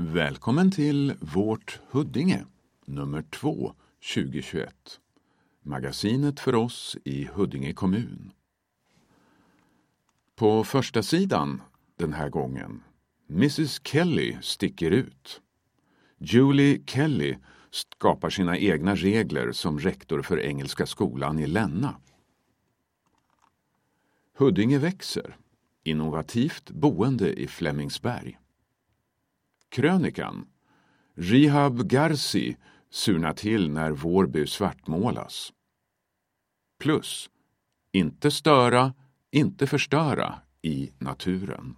Välkommen till Vårt Huddinge, nummer 2, 2021. Magasinet för oss i Huddinge kommun. På första sidan den här gången, Mrs Kelly sticker ut. Julie Kelly skapar sina egna regler som rektor för Engelska skolan i Länna. Huddinge växer. Innovativt boende i Flemingsberg. Krönikan Rihab Garci surnar till när Vårby svartmålas. Plus Inte störa, inte förstöra i naturen.